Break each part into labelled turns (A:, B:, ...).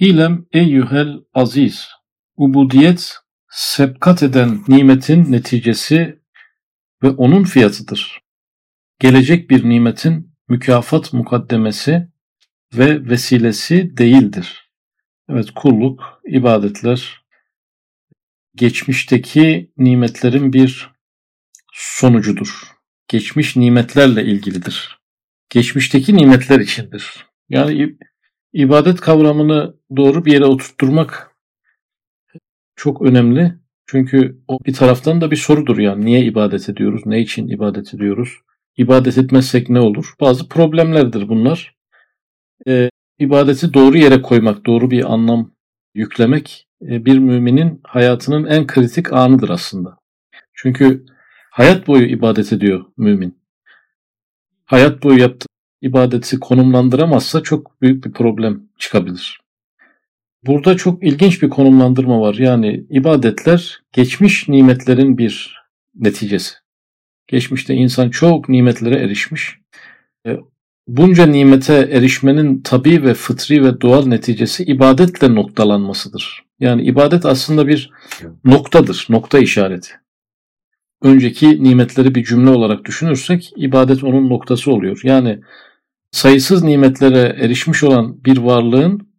A: İlem eyyühel aziz. Ubudiyet sebkat eden nimetin neticesi ve onun fiyatıdır. Gelecek bir nimetin mükafat mukaddemesi ve vesilesi değildir. Evet kulluk, ibadetler geçmişteki nimetlerin bir sonucudur. Geçmiş nimetlerle ilgilidir. Geçmişteki nimetler içindir. Yani ibadet kavramını doğru bir yere oturtturmak çok önemli. Çünkü o bir taraftan da bir sorudur yani niye ibadet ediyoruz, ne için ibadet ediyoruz, ibadet etmezsek ne olur? Bazı problemlerdir bunlar. Ee, ibadeti doğru yere koymak, doğru bir anlam yüklemek e, bir müminin hayatının en kritik anıdır aslında. Çünkü hayat boyu ibadet ediyor mümin. Hayat boyu yaptığı ibadeti konumlandıramazsa çok büyük bir problem çıkabilir. Burada çok ilginç bir konumlandırma var. Yani ibadetler geçmiş nimetlerin bir neticesi. Geçmişte insan çok nimetlere erişmiş. E, bunca nimete erişmenin tabi ve fıtri ve doğal neticesi ibadetle noktalanmasıdır. Yani ibadet aslında bir noktadır, nokta işareti. Önceki nimetleri bir cümle olarak düşünürsek ibadet onun noktası oluyor. Yani sayısız nimetlere erişmiş olan bir varlığın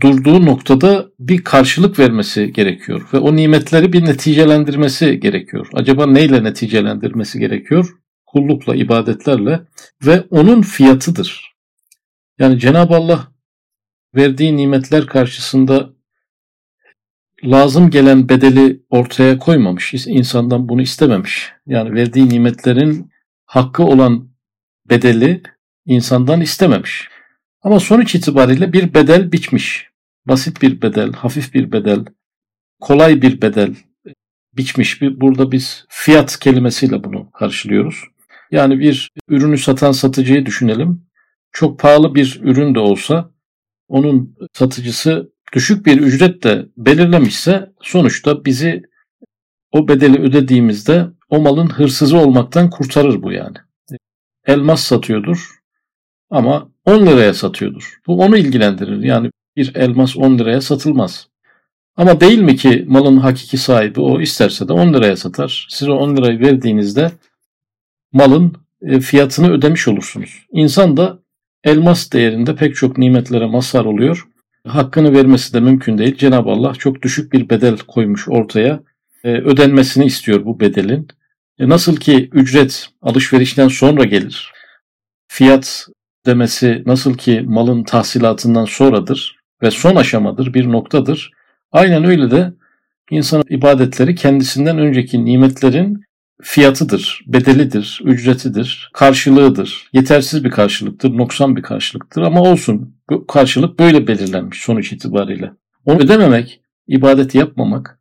A: durduğu noktada bir karşılık vermesi gerekiyor ve o nimetleri bir neticelendirmesi gerekiyor. Acaba neyle neticelendirmesi gerekiyor? Kullukla, ibadetlerle ve onun fiyatıdır. Yani Cenab-ı Allah verdiği nimetler karşısında lazım gelen bedeli ortaya koymamış. insandan bunu istememiş. Yani verdiği nimetlerin hakkı olan bedeli insandan istememiş. Ama sonuç itibariyle bir bedel biçmiş. Basit bir bedel, hafif bir bedel, kolay bir bedel biçmiş. Burada biz fiyat kelimesiyle bunu karşılıyoruz. Yani bir ürünü satan satıcıyı düşünelim. Çok pahalı bir ürün de olsa onun satıcısı düşük bir ücret de belirlemişse sonuçta bizi o bedeli ödediğimizde o malın hırsızı olmaktan kurtarır bu yani. Elmas satıyordur ama 10 liraya satıyordur. Bu onu ilgilendirir. Yani bir elmas 10 liraya satılmaz. Ama değil mi ki malın hakiki sahibi o isterse de 10 liraya satar. Siz o 10 lirayı verdiğinizde malın e, fiyatını ödemiş olursunuz. İnsan da elmas değerinde pek çok nimetlere mazhar oluyor. Hakkını vermesi de mümkün değil. Cenab-ı Allah çok düşük bir bedel koymuş ortaya. E, ödenmesini istiyor bu bedelin. E, nasıl ki ücret alışverişten sonra gelir. Fiyat demesi nasıl ki malın tahsilatından sonradır ve son aşamadır, bir noktadır. Aynen öyle de insan ibadetleri kendisinden önceki nimetlerin fiyatıdır, bedelidir, ücretidir, karşılığıdır. Yetersiz bir karşılıktır, noksan bir karşılıktır ama olsun. Bu karşılık böyle belirlenmiş sonuç itibariyle. Onu ödememek, ibadeti yapmamak,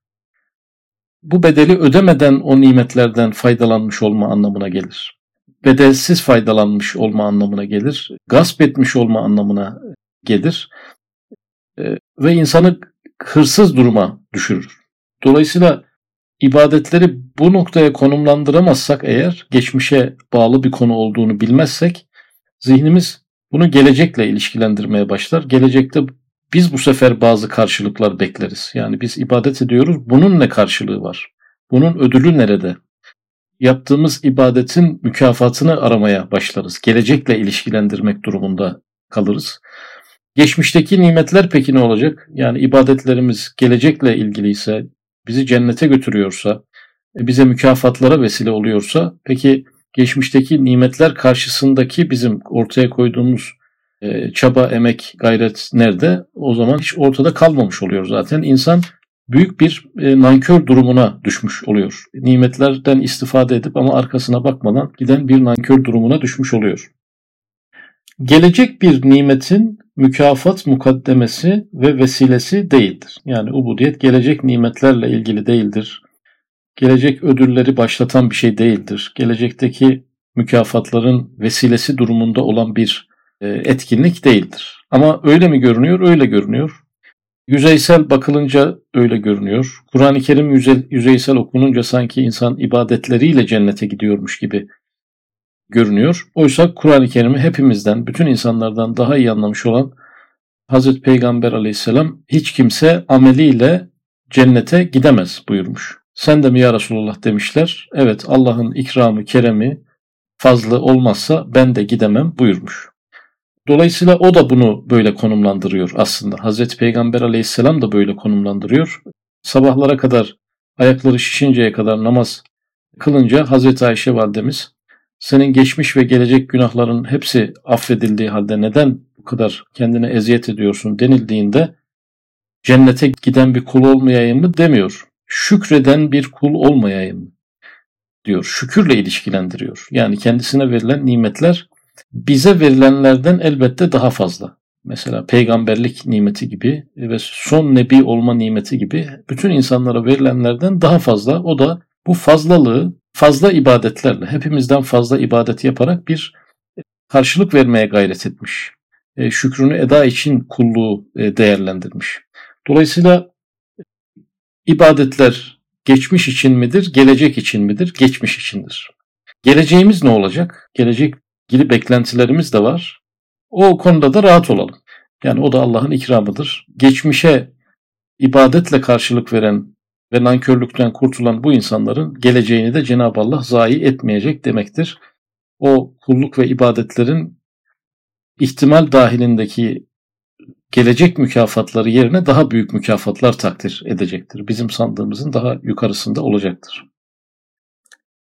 A: bu bedeli ödemeden o nimetlerden faydalanmış olma anlamına gelir bedelsiz faydalanmış olma anlamına gelir. Gasp etmiş olma anlamına gelir. E, ve insanı hırsız duruma düşürür. Dolayısıyla ibadetleri bu noktaya konumlandıramazsak eğer, geçmişe bağlı bir konu olduğunu bilmezsek, zihnimiz bunu gelecekle ilişkilendirmeye başlar. Gelecekte biz bu sefer bazı karşılıklar bekleriz. Yani biz ibadet ediyoruz, bunun ne karşılığı var? Bunun ödülü nerede? Yaptığımız ibadetin mükafatını aramaya başlarız. Gelecekle ilişkilendirmek durumunda kalırız. Geçmişteki nimetler peki ne olacak? Yani ibadetlerimiz gelecekle ilgiliyse, bizi cennete götürüyorsa, e, bize mükafatlara vesile oluyorsa, peki geçmişteki nimetler karşısındaki bizim ortaya koyduğumuz e, çaba, emek, gayret nerede? O zaman hiç ortada kalmamış oluyor zaten. İnsan büyük bir e, nankör durumuna düşmüş oluyor. Nimetlerden istifade edip ama arkasına bakmadan giden bir nankör durumuna düşmüş oluyor. Gelecek bir nimetin mükafat mukaddemesi ve vesilesi değildir. Yani ubudiyet gelecek nimetlerle ilgili değildir. Gelecek ödülleri başlatan bir şey değildir. Gelecekteki mükafatların vesilesi durumunda olan bir e, etkinlik değildir. Ama öyle mi görünüyor? Öyle görünüyor. Yüzeysel bakılınca öyle görünüyor. Kur'an-ı Kerim yüze, yüzeysel okununca sanki insan ibadetleriyle cennete gidiyormuş gibi görünüyor. Oysa Kur'an-ı Kerim'i hepimizden, bütün insanlardan daha iyi anlamış olan Hazreti Peygamber aleyhisselam hiç kimse ameliyle cennete gidemez buyurmuş. Sen de mi ya Resulullah demişler. Evet Allah'ın ikramı, keremi fazla olmazsa ben de gidemem buyurmuş. Dolayısıyla o da bunu böyle konumlandırıyor aslında. Hazreti Peygamber aleyhisselam da böyle konumlandırıyor. Sabahlara kadar ayakları şişinceye kadar namaz kılınca Hazreti Ayşe validemiz senin geçmiş ve gelecek günahların hepsi affedildiği halde neden bu kadar kendine eziyet ediyorsun denildiğinde cennete giden bir kul olmayayım mı demiyor. Şükreden bir kul olmayayım diyor. Şükürle ilişkilendiriyor. Yani kendisine verilen nimetler bize verilenlerden elbette daha fazla. Mesela peygamberlik nimeti gibi ve son nebi olma nimeti gibi bütün insanlara verilenlerden daha fazla. O da bu fazlalığı fazla ibadetlerle, hepimizden fazla ibadet yaparak bir karşılık vermeye gayret etmiş. E, şükrünü eda için kulluğu e, değerlendirmiş. Dolayısıyla ibadetler geçmiş için midir, gelecek için midir? Geçmiş içindir. Geleceğimiz ne olacak? Gelecek ilgili beklentilerimiz de var. O konuda da rahat olalım. Yani o da Allah'ın ikramıdır. Geçmişe ibadetle karşılık veren ve nankörlükten kurtulan bu insanların geleceğini de Cenab-ı Allah zayi etmeyecek demektir. O kulluk ve ibadetlerin ihtimal dahilindeki gelecek mükafatları yerine daha büyük mükafatlar takdir edecektir. Bizim sandığımızın daha yukarısında olacaktır.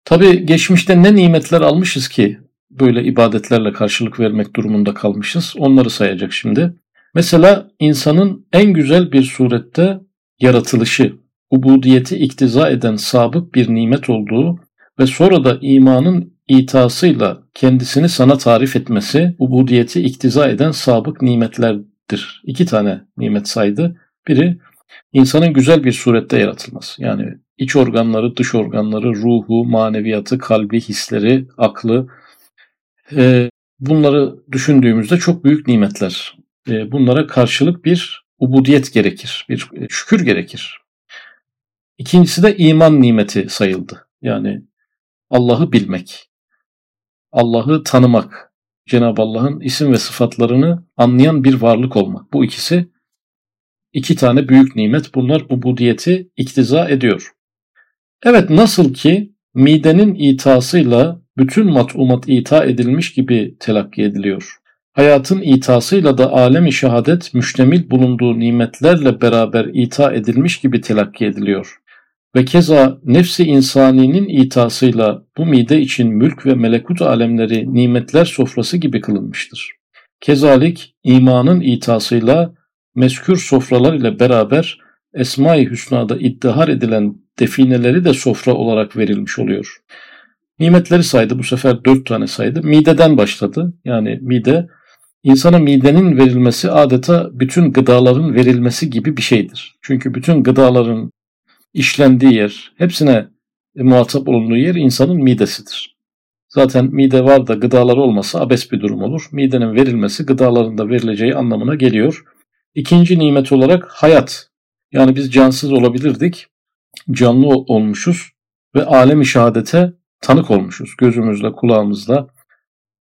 A: Tabi geçmişte ne nimetler almışız ki böyle ibadetlerle karşılık vermek durumunda kalmışız. Onları sayacak şimdi. Mesela insanın en güzel bir surette yaratılışı, ubudiyeti iktiza eden sabık bir nimet olduğu ve sonra da imanın itasıyla kendisini sana tarif etmesi ubudiyeti iktiza eden sabık nimetlerdir. İki tane nimet saydı. Biri insanın güzel bir surette yaratılması. Yani iç organları, dış organları, ruhu, maneviyatı, kalbi, hisleri, aklı, e, bunları düşündüğümüzde çok büyük nimetler. E, bunlara karşılık bir ubudiyet gerekir, bir şükür gerekir. İkincisi de iman nimeti sayıldı. Yani Allah'ı bilmek, Allah'ı tanımak, Cenab-ı Allah'ın isim ve sıfatlarını anlayan bir varlık olmak. Bu ikisi iki tane büyük nimet. Bunlar ubudiyeti iktiza ediyor. Evet nasıl ki midenin itasıyla bütün matumat ita edilmiş gibi telakki ediliyor. Hayatın itasıyla da alemi şehadet müştemil bulunduğu nimetlerle beraber ita edilmiş gibi telakki ediliyor. Ve keza nefsi insaninin itasıyla bu mide için mülk ve melekut alemleri nimetler sofrası gibi kılınmıştır. Kezalik imanın itasıyla meskür sofralar ile beraber Esma-i Hüsna'da iddihar edilen defineleri de sofra olarak verilmiş oluyor. Nimetleri saydı bu sefer dört tane saydı. Mideden başladı. Yani mide insana midenin verilmesi adeta bütün gıdaların verilmesi gibi bir şeydir. Çünkü bütün gıdaların işlendiği yer, hepsine muhatap olunduğu yer insanın midesidir. Zaten mide var da gıdalar olmasa abes bir durum olur. Midenin verilmesi gıdaların da verileceği anlamına geliyor. İkinci nimet olarak hayat. Yani biz cansız olabilirdik, canlı olmuşuz ve alemi şehadete tanık olmuşuz. Gözümüzle, kulağımızla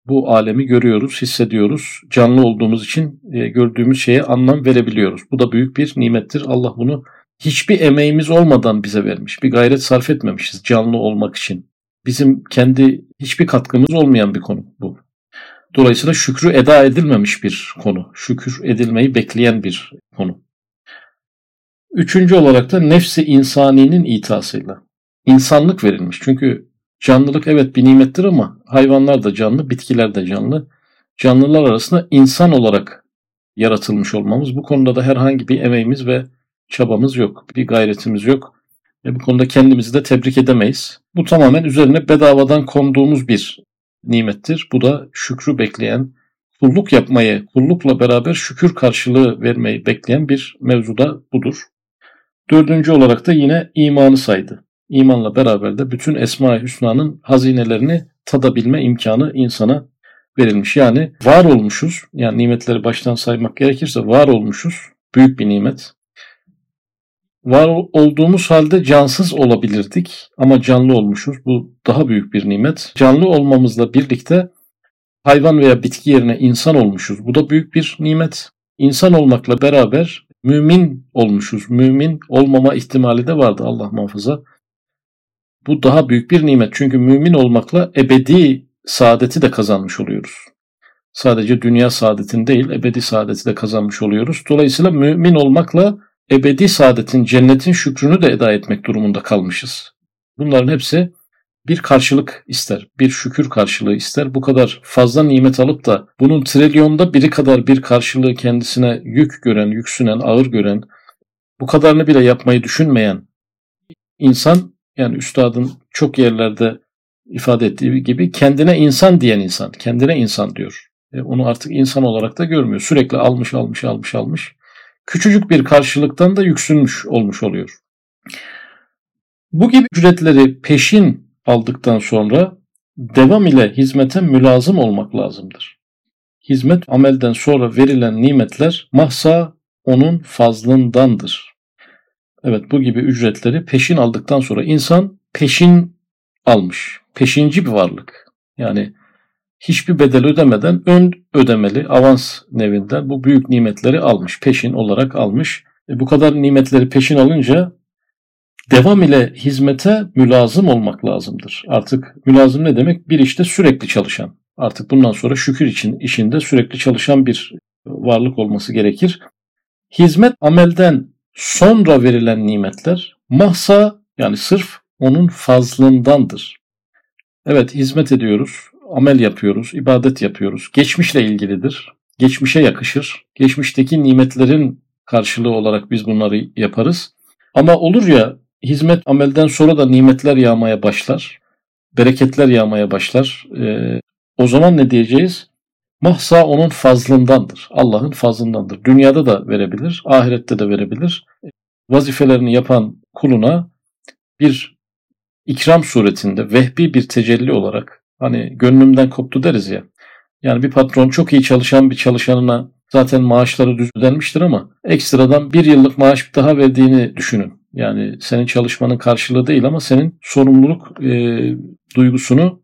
A: bu alemi görüyoruz, hissediyoruz. Canlı olduğumuz için e, gördüğümüz şeye anlam verebiliyoruz. Bu da büyük bir nimettir. Allah bunu hiçbir emeğimiz olmadan bize vermiş. Bir gayret sarf etmemişiz canlı olmak için. Bizim kendi hiçbir katkımız olmayan bir konu bu. Dolayısıyla şükrü eda edilmemiş bir konu. Şükür edilmeyi bekleyen bir konu. Üçüncü olarak da nefsi insaninin itasıyla. insanlık verilmiş. Çünkü Canlılık evet bir nimettir ama hayvanlar da canlı, bitkiler de canlı. Canlılar arasında insan olarak yaratılmış olmamız. Bu konuda da herhangi bir emeğimiz ve çabamız yok. Bir gayretimiz yok. E bu konuda kendimizi de tebrik edemeyiz. Bu tamamen üzerine bedavadan konduğumuz bir nimettir. Bu da şükrü bekleyen, kulluk yapmayı, kullukla beraber şükür karşılığı vermeyi bekleyen bir mevzuda budur. Dördüncü olarak da yine imanı saydı imanla beraber de bütün Esma-i Hüsna'nın hazinelerini tadabilme imkanı insana verilmiş. Yani var olmuşuz, yani nimetleri baştan saymak gerekirse var olmuşuz, büyük bir nimet. Var olduğumuz halde cansız olabilirdik ama canlı olmuşuz. Bu daha büyük bir nimet. Canlı olmamızla birlikte hayvan veya bitki yerine insan olmuşuz. Bu da büyük bir nimet. insan olmakla beraber mümin olmuşuz. Mümin olmama ihtimali de vardı Allah muhafaza. Bu daha büyük bir nimet. Çünkü mümin olmakla ebedi saadeti de kazanmış oluyoruz. Sadece dünya saadetini değil, ebedi saadeti de kazanmış oluyoruz. Dolayısıyla mümin olmakla ebedi saadetin, cennetin şükrünü de eda etmek durumunda kalmışız. Bunların hepsi bir karşılık ister, bir şükür karşılığı ister. Bu kadar fazla nimet alıp da bunun trilyonda biri kadar bir karşılığı kendisine yük gören, yüksünen, ağır gören, bu kadarını bile yapmayı düşünmeyen insan, yani üstadın çok yerlerde ifade ettiği gibi kendine insan diyen insan, kendine insan diyor. E, onu artık insan olarak da görmüyor. Sürekli almış, almış, almış, almış. Küçücük bir karşılıktan da yüksünmüş olmuş oluyor. Bu gibi ücretleri peşin aldıktan sonra devam ile hizmete mülazım olmak lazımdır. Hizmet amelden sonra verilen nimetler mahsa onun fazlındandır. Evet bu gibi ücretleri peşin aldıktan sonra insan peşin almış. Peşinci bir varlık. Yani hiçbir bedel ödemeden ön ödemeli avans nevinden bu büyük nimetleri almış. Peşin olarak almış. E bu kadar nimetleri peşin alınca devam ile hizmete mülazım olmak lazımdır. Artık mülazım ne demek? Bir işte sürekli çalışan. Artık bundan sonra şükür için işinde sürekli çalışan bir varlık olması gerekir. Hizmet amelden sonra verilen nimetler mahsa yani sırf onun fazlındandır. Evet hizmet ediyoruz, amel yapıyoruz, ibadet yapıyoruz. Geçmişle ilgilidir. Geçmişe yakışır. Geçmişteki nimetlerin karşılığı olarak biz bunları yaparız. Ama olur ya hizmet amelden sonra da nimetler yağmaya başlar. Bereketler yağmaya başlar. Ee, o zaman ne diyeceğiz? Mahsa onun fazlındandır. Allah'ın fazlındandır. Dünyada da verebilir, ahirette de verebilir. Vazifelerini yapan kuluna bir ikram suretinde vehbi bir tecelli olarak hani gönlümden koptu deriz ya. Yani bir patron çok iyi çalışan bir çalışanına zaten maaşları düz ödenmiştir ama ekstradan bir yıllık maaş daha verdiğini düşünün. Yani senin çalışmanın karşılığı değil ama senin sorumluluk e, duygusunu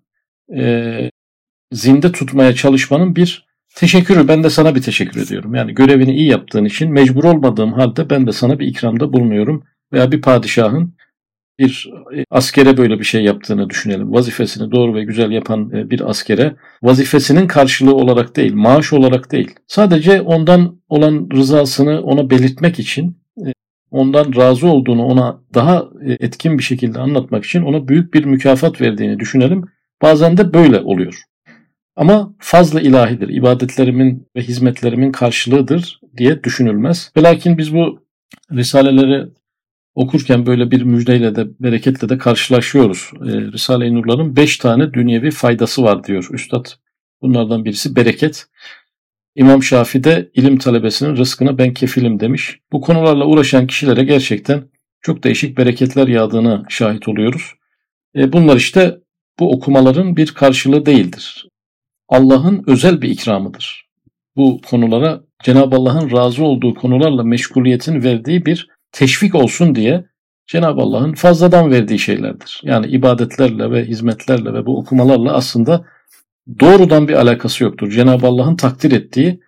A: e, zinde tutmaya çalışmanın bir teşekkürü. Ben de sana bir teşekkür ediyorum. Yani görevini iyi yaptığın için mecbur olmadığım halde ben de sana bir ikramda bulunuyorum. Veya bir padişahın bir askere böyle bir şey yaptığını düşünelim. Vazifesini doğru ve güzel yapan e, bir askere vazifesinin karşılığı olarak değil, maaş olarak değil. Sadece ondan olan rızasını ona belirtmek için ondan razı olduğunu ona daha e, etkin bir şekilde anlatmak için ona büyük bir mükafat verdiğini düşünelim. Bazen de böyle oluyor. Ama fazla ilahidir, ibadetlerimin ve hizmetlerimin karşılığıdır diye düşünülmez. Ve lakin biz bu risaleleri okurken böyle bir müjdeyle de bereketle de karşılaşıyoruz. E, Risale-i Nur'ların 5 tane dünyevi faydası var diyor Üstad. Bunlardan birisi bereket. İmam Şafii de ilim talebesinin rızkına ben kefilim demiş. Bu konularla uğraşan kişilere gerçekten çok değişik bereketler yağdığına şahit oluyoruz. E, bunlar işte bu okumaların bir karşılığı değildir. Allah'ın özel bir ikramıdır. Bu konulara Cenab-ı Allah'ın razı olduğu konularla meşguliyetin verdiği bir teşvik olsun diye Cenab-ı Allah'ın fazladan verdiği şeylerdir. Yani ibadetlerle ve hizmetlerle ve bu okumalarla aslında doğrudan bir alakası yoktur. Cenab-ı Allah'ın takdir ettiği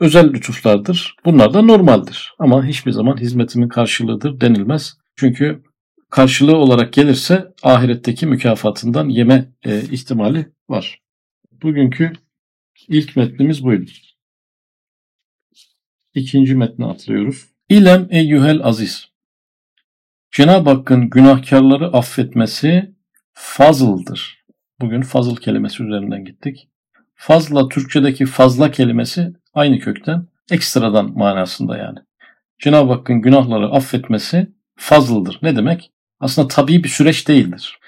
A: özel lütuflardır. Bunlar da normaldir. Ama hiçbir zaman hizmetimin karşılığıdır denilmez. Çünkü karşılığı olarak gelirse ahiretteki mükafatından yeme e, ihtimali var. Bugünkü ilk metnimiz buydu. İkinci metne atlıyoruz. İlem eyyühel aziz. Cenab-ı Hakk'ın günahkarları affetmesi fazıldır. Bugün fazıl kelimesi üzerinden gittik. Fazla Türkçedeki fazla kelimesi aynı kökten ekstradan manasında yani. Cenab-ı Hakk'ın günahları affetmesi fazıldır. Ne demek? Aslında tabii bir süreç değildir.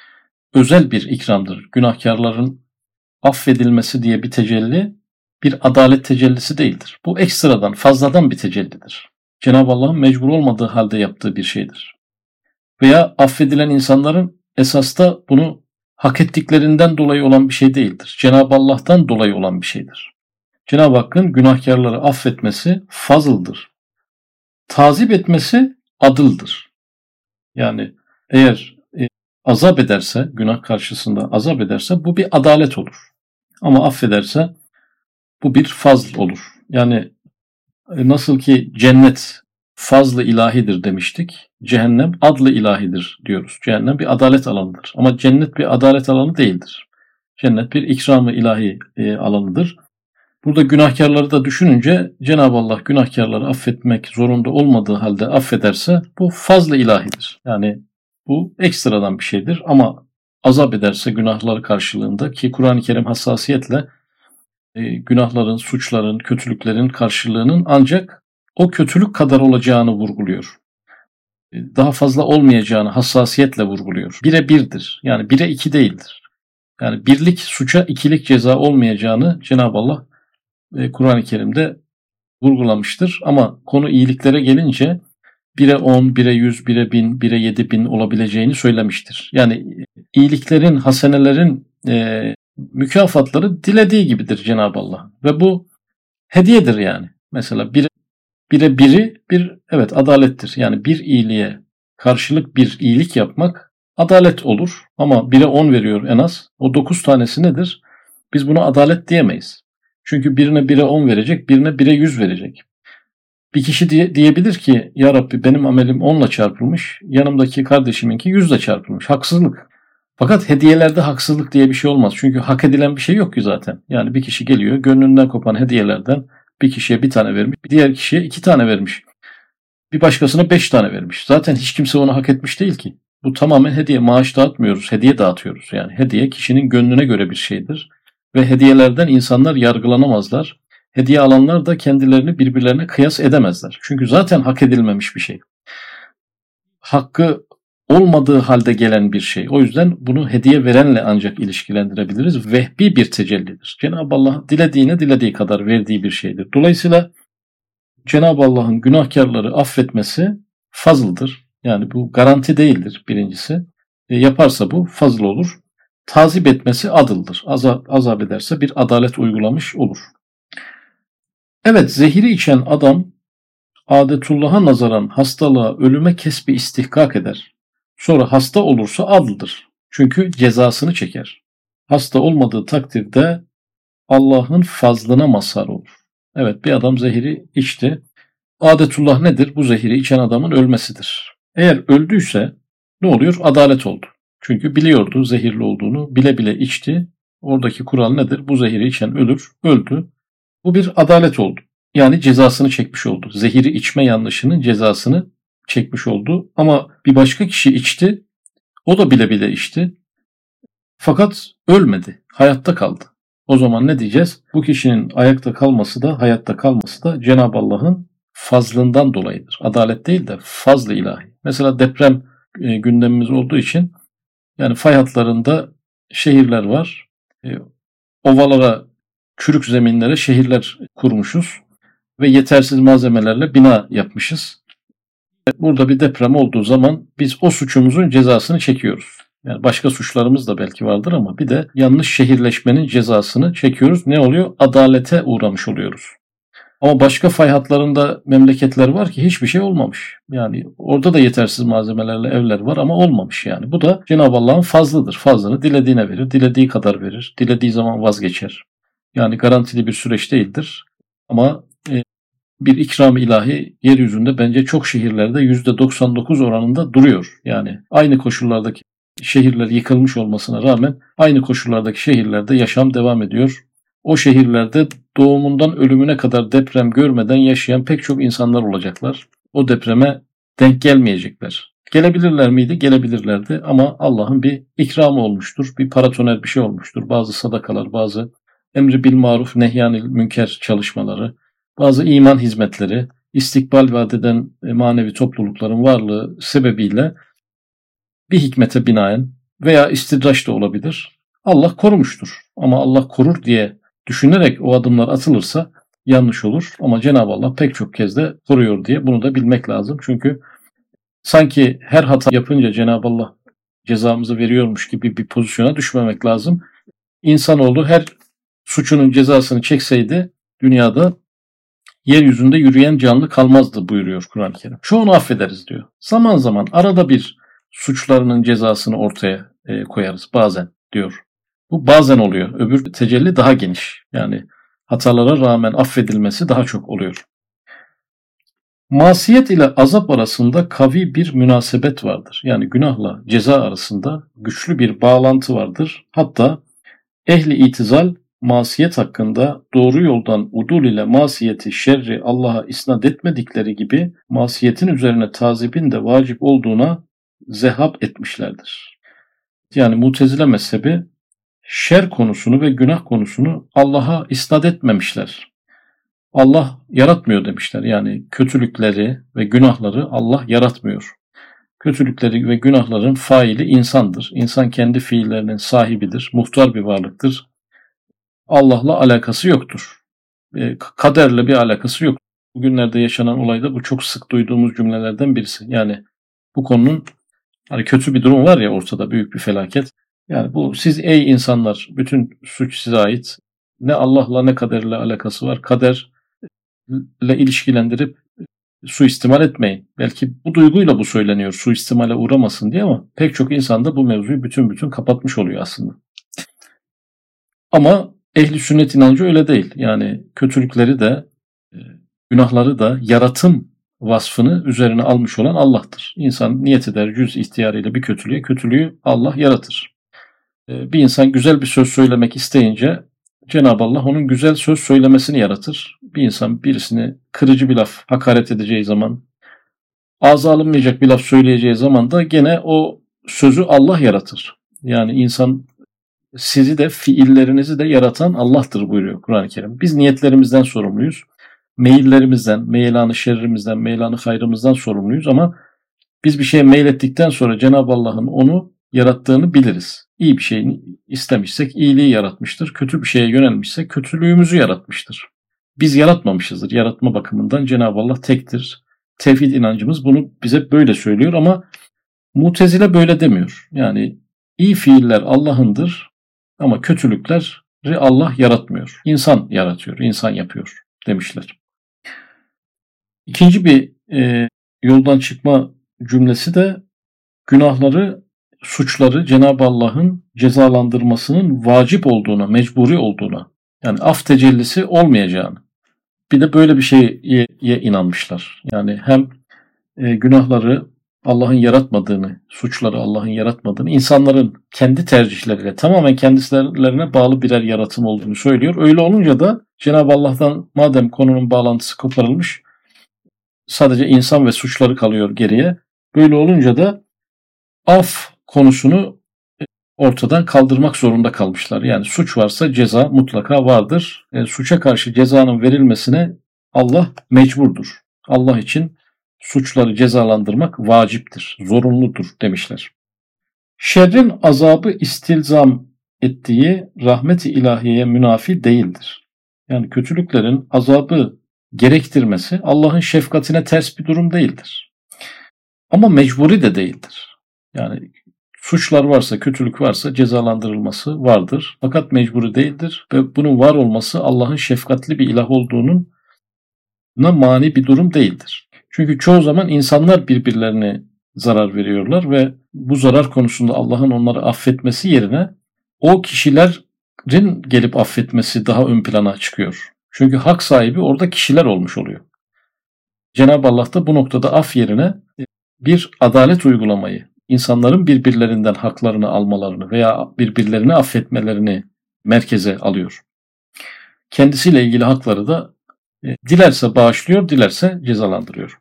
A: Özel bir ikramdır. Günahkarların affedilmesi diye bir tecelli bir adalet tecellisi değildir. Bu ekstradan, fazladan bir tecellidir. Cenab-ı Allah'ın mecbur olmadığı halde yaptığı bir şeydir. Veya affedilen insanların esasta bunu hak ettiklerinden dolayı olan bir şey değildir. Cenab-ı Allah'tan dolayı olan bir şeydir. Cenab-ı Hakk'ın günahkarları affetmesi fazıldır. Tazip etmesi adıldır. Yani eğer e, azap ederse, günah karşısında azap ederse bu bir adalet olur. Ama affederse bu bir fazl olur. Yani e, nasıl ki cennet fazlı ilahidir demiştik. Cehennem adlı ilahidir diyoruz. Cehennem bir adalet alanıdır. Ama cennet bir adalet alanı değildir. Cennet bir ikram-ı ilahi e, alanıdır. Burada günahkarları da düşününce Cenab-ı Allah günahkarları affetmek zorunda olmadığı halde affederse bu fazla ilahidir. Yani bu ekstradan bir şeydir ama azap ederse günahları karşılığında ki Kur'an-ı Kerim hassasiyetle e, günahların, suçların, kötülüklerin karşılığının ancak o kötülük kadar olacağını vurguluyor. E, daha fazla olmayacağını hassasiyetle vurguluyor. Bire birdir. Yani bire iki değildir. Yani birlik suça ikilik ceza olmayacağını Cenab-ı Allah e, Kur'an-ı Kerim'de vurgulamıştır. Ama konu iyiliklere gelince 1'e 10, 1'e 100, 1'e 1000, 1'e 7000 olabileceğini söylemiştir. Yani iyiliklerin, hasenelerin e, mükafatları dilediği gibidir Cenab-ı Allah. Ve bu hediyedir yani. Mesela bir, bire biri bir evet adalettir. Yani bir iyiliğe karşılık bir iyilik yapmak adalet olur. Ama bire 10 veriyor en az. O 9 tanesi nedir? Biz buna adalet diyemeyiz. Çünkü birine bire 10 verecek, birine bire 100 verecek. Bir kişi diye, diyebilir ki ya Rabbi benim amelim 10 ile çarpılmış, yanımdaki kardeşiminki 100 ile çarpılmış. Haksızlık. Fakat hediyelerde haksızlık diye bir şey olmaz. Çünkü hak edilen bir şey yok ki zaten. Yani bir kişi geliyor gönlünden kopan hediyelerden bir kişiye bir tane vermiş, bir diğer kişiye iki tane vermiş. Bir başkasına beş tane vermiş. Zaten hiç kimse onu hak etmiş değil ki. Bu tamamen hediye. Maaş dağıtmıyoruz, hediye dağıtıyoruz. Yani hediye kişinin gönlüne göre bir şeydir. Ve hediyelerden insanlar yargılanamazlar. Hediye alanlar da kendilerini birbirlerine kıyas edemezler. Çünkü zaten hak edilmemiş bir şey. Hakkı olmadığı halde gelen bir şey. O yüzden bunu hediye verenle ancak ilişkilendirebiliriz. Vehbi bir tecellidir. Cenab-ı Allah dilediğine dilediği kadar verdiği bir şeydir. Dolayısıyla Cenab-ı Allah'ın günahkarları affetmesi fazıldır. Yani bu garanti değildir birincisi. E, yaparsa bu fazıl olur. Tazip etmesi adıldır. Azap, azap ederse bir adalet uygulamış olur. Evet zehiri içen adam adetullah'a nazaran hastalığa, ölüme kesbi istihkak eder. Sonra hasta olursa adlıdır. Çünkü cezasını çeker. Hasta olmadığı takdirde Allah'ın fazlına mazhar olur. Evet bir adam zehiri içti. Adetullah nedir? Bu zehiri içen adamın ölmesidir. Eğer öldüyse ne oluyor? Adalet oldu. Çünkü biliyordu zehirli olduğunu, bile bile içti. Oradaki kural nedir? Bu zehiri içen ölür, öldü. Bu bir adalet oldu. Yani cezasını çekmiş oldu. Zehiri içme yanlışının cezasını çekmiş oldu. Ama bir başka kişi içti. O da bile bile içti. Fakat ölmedi. Hayatta kaldı. O zaman ne diyeceğiz? Bu kişinin ayakta kalması da hayatta kalması da Cenab-ı Allah'ın fazlından dolayıdır. Adalet değil de fazlı ilahi. Mesela deprem e, gündemimiz olduğu için yani fay hatlarında şehirler var. E, ovalara, çürük zeminlere şehirler kurmuşuz ve yetersiz malzemelerle bina yapmışız. Burada bir deprem olduğu zaman biz o suçumuzun cezasını çekiyoruz. Yani başka suçlarımız da belki vardır ama bir de yanlış şehirleşmenin cezasını çekiyoruz. Ne oluyor? Adalete uğramış oluyoruz. Ama başka fay hatlarında memleketler var ki hiçbir şey olmamış. Yani orada da yetersiz malzemelerle evler var ama olmamış yani. Bu da Cenab-ı Allah'ın fazlıdır. Fazlını dilediğine verir, dilediği kadar verir, dilediği zaman vazgeçer. Yani garantili bir süreç değildir. Ama e, bir ikram ilahi yeryüzünde bence çok şehirlerde %99 oranında duruyor. Yani aynı koşullardaki şehirler yıkılmış olmasına rağmen aynı koşullardaki şehirlerde yaşam devam ediyor. O şehirlerde doğumundan ölümüne kadar deprem görmeden yaşayan pek çok insanlar olacaklar. O depreme denk gelmeyecekler. Gelebilirler miydi? Gelebilirlerdi ama Allah'ın bir ikramı olmuştur. Bir paratoner bir şey olmuştur. Bazı sadakalar, bazı emri bil maruf nehyanil münker çalışmaları, bazı iman hizmetleri, istikbal vaat eden manevi toplulukların varlığı sebebiyle bir hikmete binaen veya istidraç da olabilir. Allah korumuştur. Ama Allah korur diye düşünerek o adımlar atılırsa yanlış olur. Ama Cenab-ı Allah pek çok kez de koruyor diye bunu da bilmek lazım. Çünkü sanki her hata yapınca Cenab-ı Allah cezamızı veriyormuş gibi bir pozisyona düşmemek lazım. İnsanoğlu her suçunun cezasını çekseydi dünyada yeryüzünde yürüyen canlı kalmazdı buyuruyor Kur'an-ı Kerim. Çoğunu affederiz diyor. Zaman zaman arada bir suçlarının cezasını ortaya e, koyarız bazen diyor. Bu bazen oluyor. Öbür tecelli daha geniş. Yani hatalara rağmen affedilmesi daha çok oluyor. Masiyet ile azap arasında kavi bir münasebet vardır. Yani günahla ceza arasında güçlü bir bağlantı vardır. Hatta ehli itizal masiyet hakkında doğru yoldan udul ile masiyeti şerri Allah'a isnat etmedikleri gibi masiyetin üzerine tazibin de vacip olduğuna zehap etmişlerdir. Yani mutezile mezhebi şer konusunu ve günah konusunu Allah'a isnat etmemişler. Allah yaratmıyor demişler. Yani kötülükleri ve günahları Allah yaratmıyor. Kötülükleri ve günahların faili insandır. İnsan kendi fiillerinin sahibidir. Muhtar bir varlıktır. Allah'la alakası yoktur. E, kaderle bir alakası yok. Bugünlerde yaşanan olayda bu çok sık duyduğumuz cümlelerden birisi. Yani bu konunun hani kötü bir durum var ya ortada büyük bir felaket. Yani bu siz ey insanlar bütün suç size ait. Ne Allah'la ne kaderle alakası var. Kaderle ilişkilendirip suistimal etmeyin. Belki bu duyguyla bu söyleniyor suistimale uğramasın diye ama pek çok insan da bu mevzuyu bütün bütün kapatmış oluyor aslında. Ama ehli sünnet inancı öyle değil. Yani kötülükleri de e, günahları da yaratım vasfını üzerine almış olan Allah'tır. İnsan niyet eder cüz ihtiyarıyla bir kötülüğe, kötülüğü Allah yaratır. E, bir insan güzel bir söz söylemek isteyince Cenab-ı Allah onun güzel söz söylemesini yaratır. Bir insan birisini kırıcı bir laf hakaret edeceği zaman, ağza alınmayacak bir laf söyleyeceği zaman da gene o sözü Allah yaratır. Yani insan sizi de fiillerinizi de yaratan Allah'tır buyuruyor Kur'an-ı Kerim. Biz niyetlerimizden sorumluyuz. Meyillerimizden, meylanı şerrimizden, meylanı hayrımızdan sorumluyuz ama biz bir şeye meylettikten sonra Cenab-ı Allah'ın onu yarattığını biliriz. İyi bir şey istemişsek iyiliği yaratmıştır. Kötü bir şeye yönelmişsek kötülüğümüzü yaratmıştır. Biz yaratmamışızdır. Yaratma bakımından Cenab-ı Allah tektir. Tevhid inancımız bunu bize böyle söylüyor ama Mutezile böyle demiyor. Yani iyi fiiller Allah'ındır, ama kötülükleri Allah yaratmıyor. İnsan yaratıyor, insan yapıyor demişler. İkinci bir e, yoldan çıkma cümlesi de günahları, suçları Cenab-ı Allah'ın cezalandırmasının vacip olduğuna, mecburi olduğuna, yani af tecellisi olmayacağını. Bir de böyle bir şeye inanmışlar. Yani hem e, günahları Allah'ın yaratmadığını, suçları Allah'ın yaratmadığını, insanların kendi tercihleriyle tamamen kendilerine bağlı birer yaratım olduğunu söylüyor. Öyle olunca da Cenab-ı Allah'tan madem konunun bağlantısı koparılmış, sadece insan ve suçları kalıyor geriye. Böyle olunca da af konusunu ortadan kaldırmak zorunda kalmışlar. Yani suç varsa ceza mutlaka vardır. E, suça karşı cezanın verilmesine Allah mecburdur. Allah için suçları cezalandırmak vaciptir, zorunludur demişler. Şerrin azabı istilzam ettiği rahmet-i ilahiyeye münafi değildir. Yani kötülüklerin azabı gerektirmesi Allah'ın şefkatine ters bir durum değildir. Ama mecburi de değildir. Yani suçlar varsa, kötülük varsa cezalandırılması vardır. Fakat mecburi değildir ve bunun var olması Allah'ın şefkatli bir ilah olduğunun mani bir durum değildir. Çünkü çoğu zaman insanlar birbirlerine zarar veriyorlar ve bu zarar konusunda Allah'ın onları affetmesi yerine o kişilerin gelip affetmesi daha ön plana çıkıyor. Çünkü hak sahibi orada kişiler olmuş oluyor. Cenab-ı Allah da bu noktada af yerine bir adalet uygulamayı, insanların birbirlerinden haklarını almalarını veya birbirlerini affetmelerini merkeze alıyor. Kendisiyle ilgili hakları da dilerse bağışlıyor, dilerse cezalandırıyor.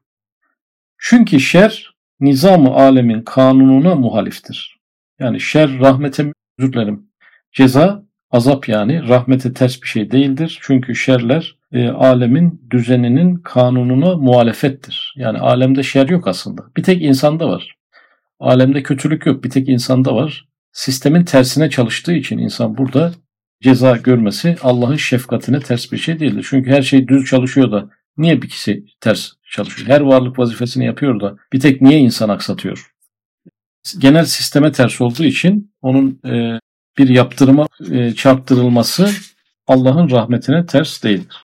A: Çünkü şer nizamı alemin kanununa muhaliftir. Yani şer rahmete özür dilerim. Ceza azap yani rahmete ters bir şey değildir. Çünkü şerler e, alemin düzeninin kanununa muhalefettir. Yani alemde şer yok aslında. Bir tek insanda var. Alemde kötülük yok. Bir tek insanda var. Sistemin tersine çalıştığı için insan burada ceza görmesi Allah'ın şefkatine ters bir şey değildir. Çünkü her şey düz çalışıyor da niye bir kişi ters çalışıyor? Her varlık vazifesini yapıyor da bir tek niye insan aksatıyor? Genel sisteme ters olduğu için onun e, bir yaptırıma e, çarptırılması Allah'ın rahmetine ters değildir.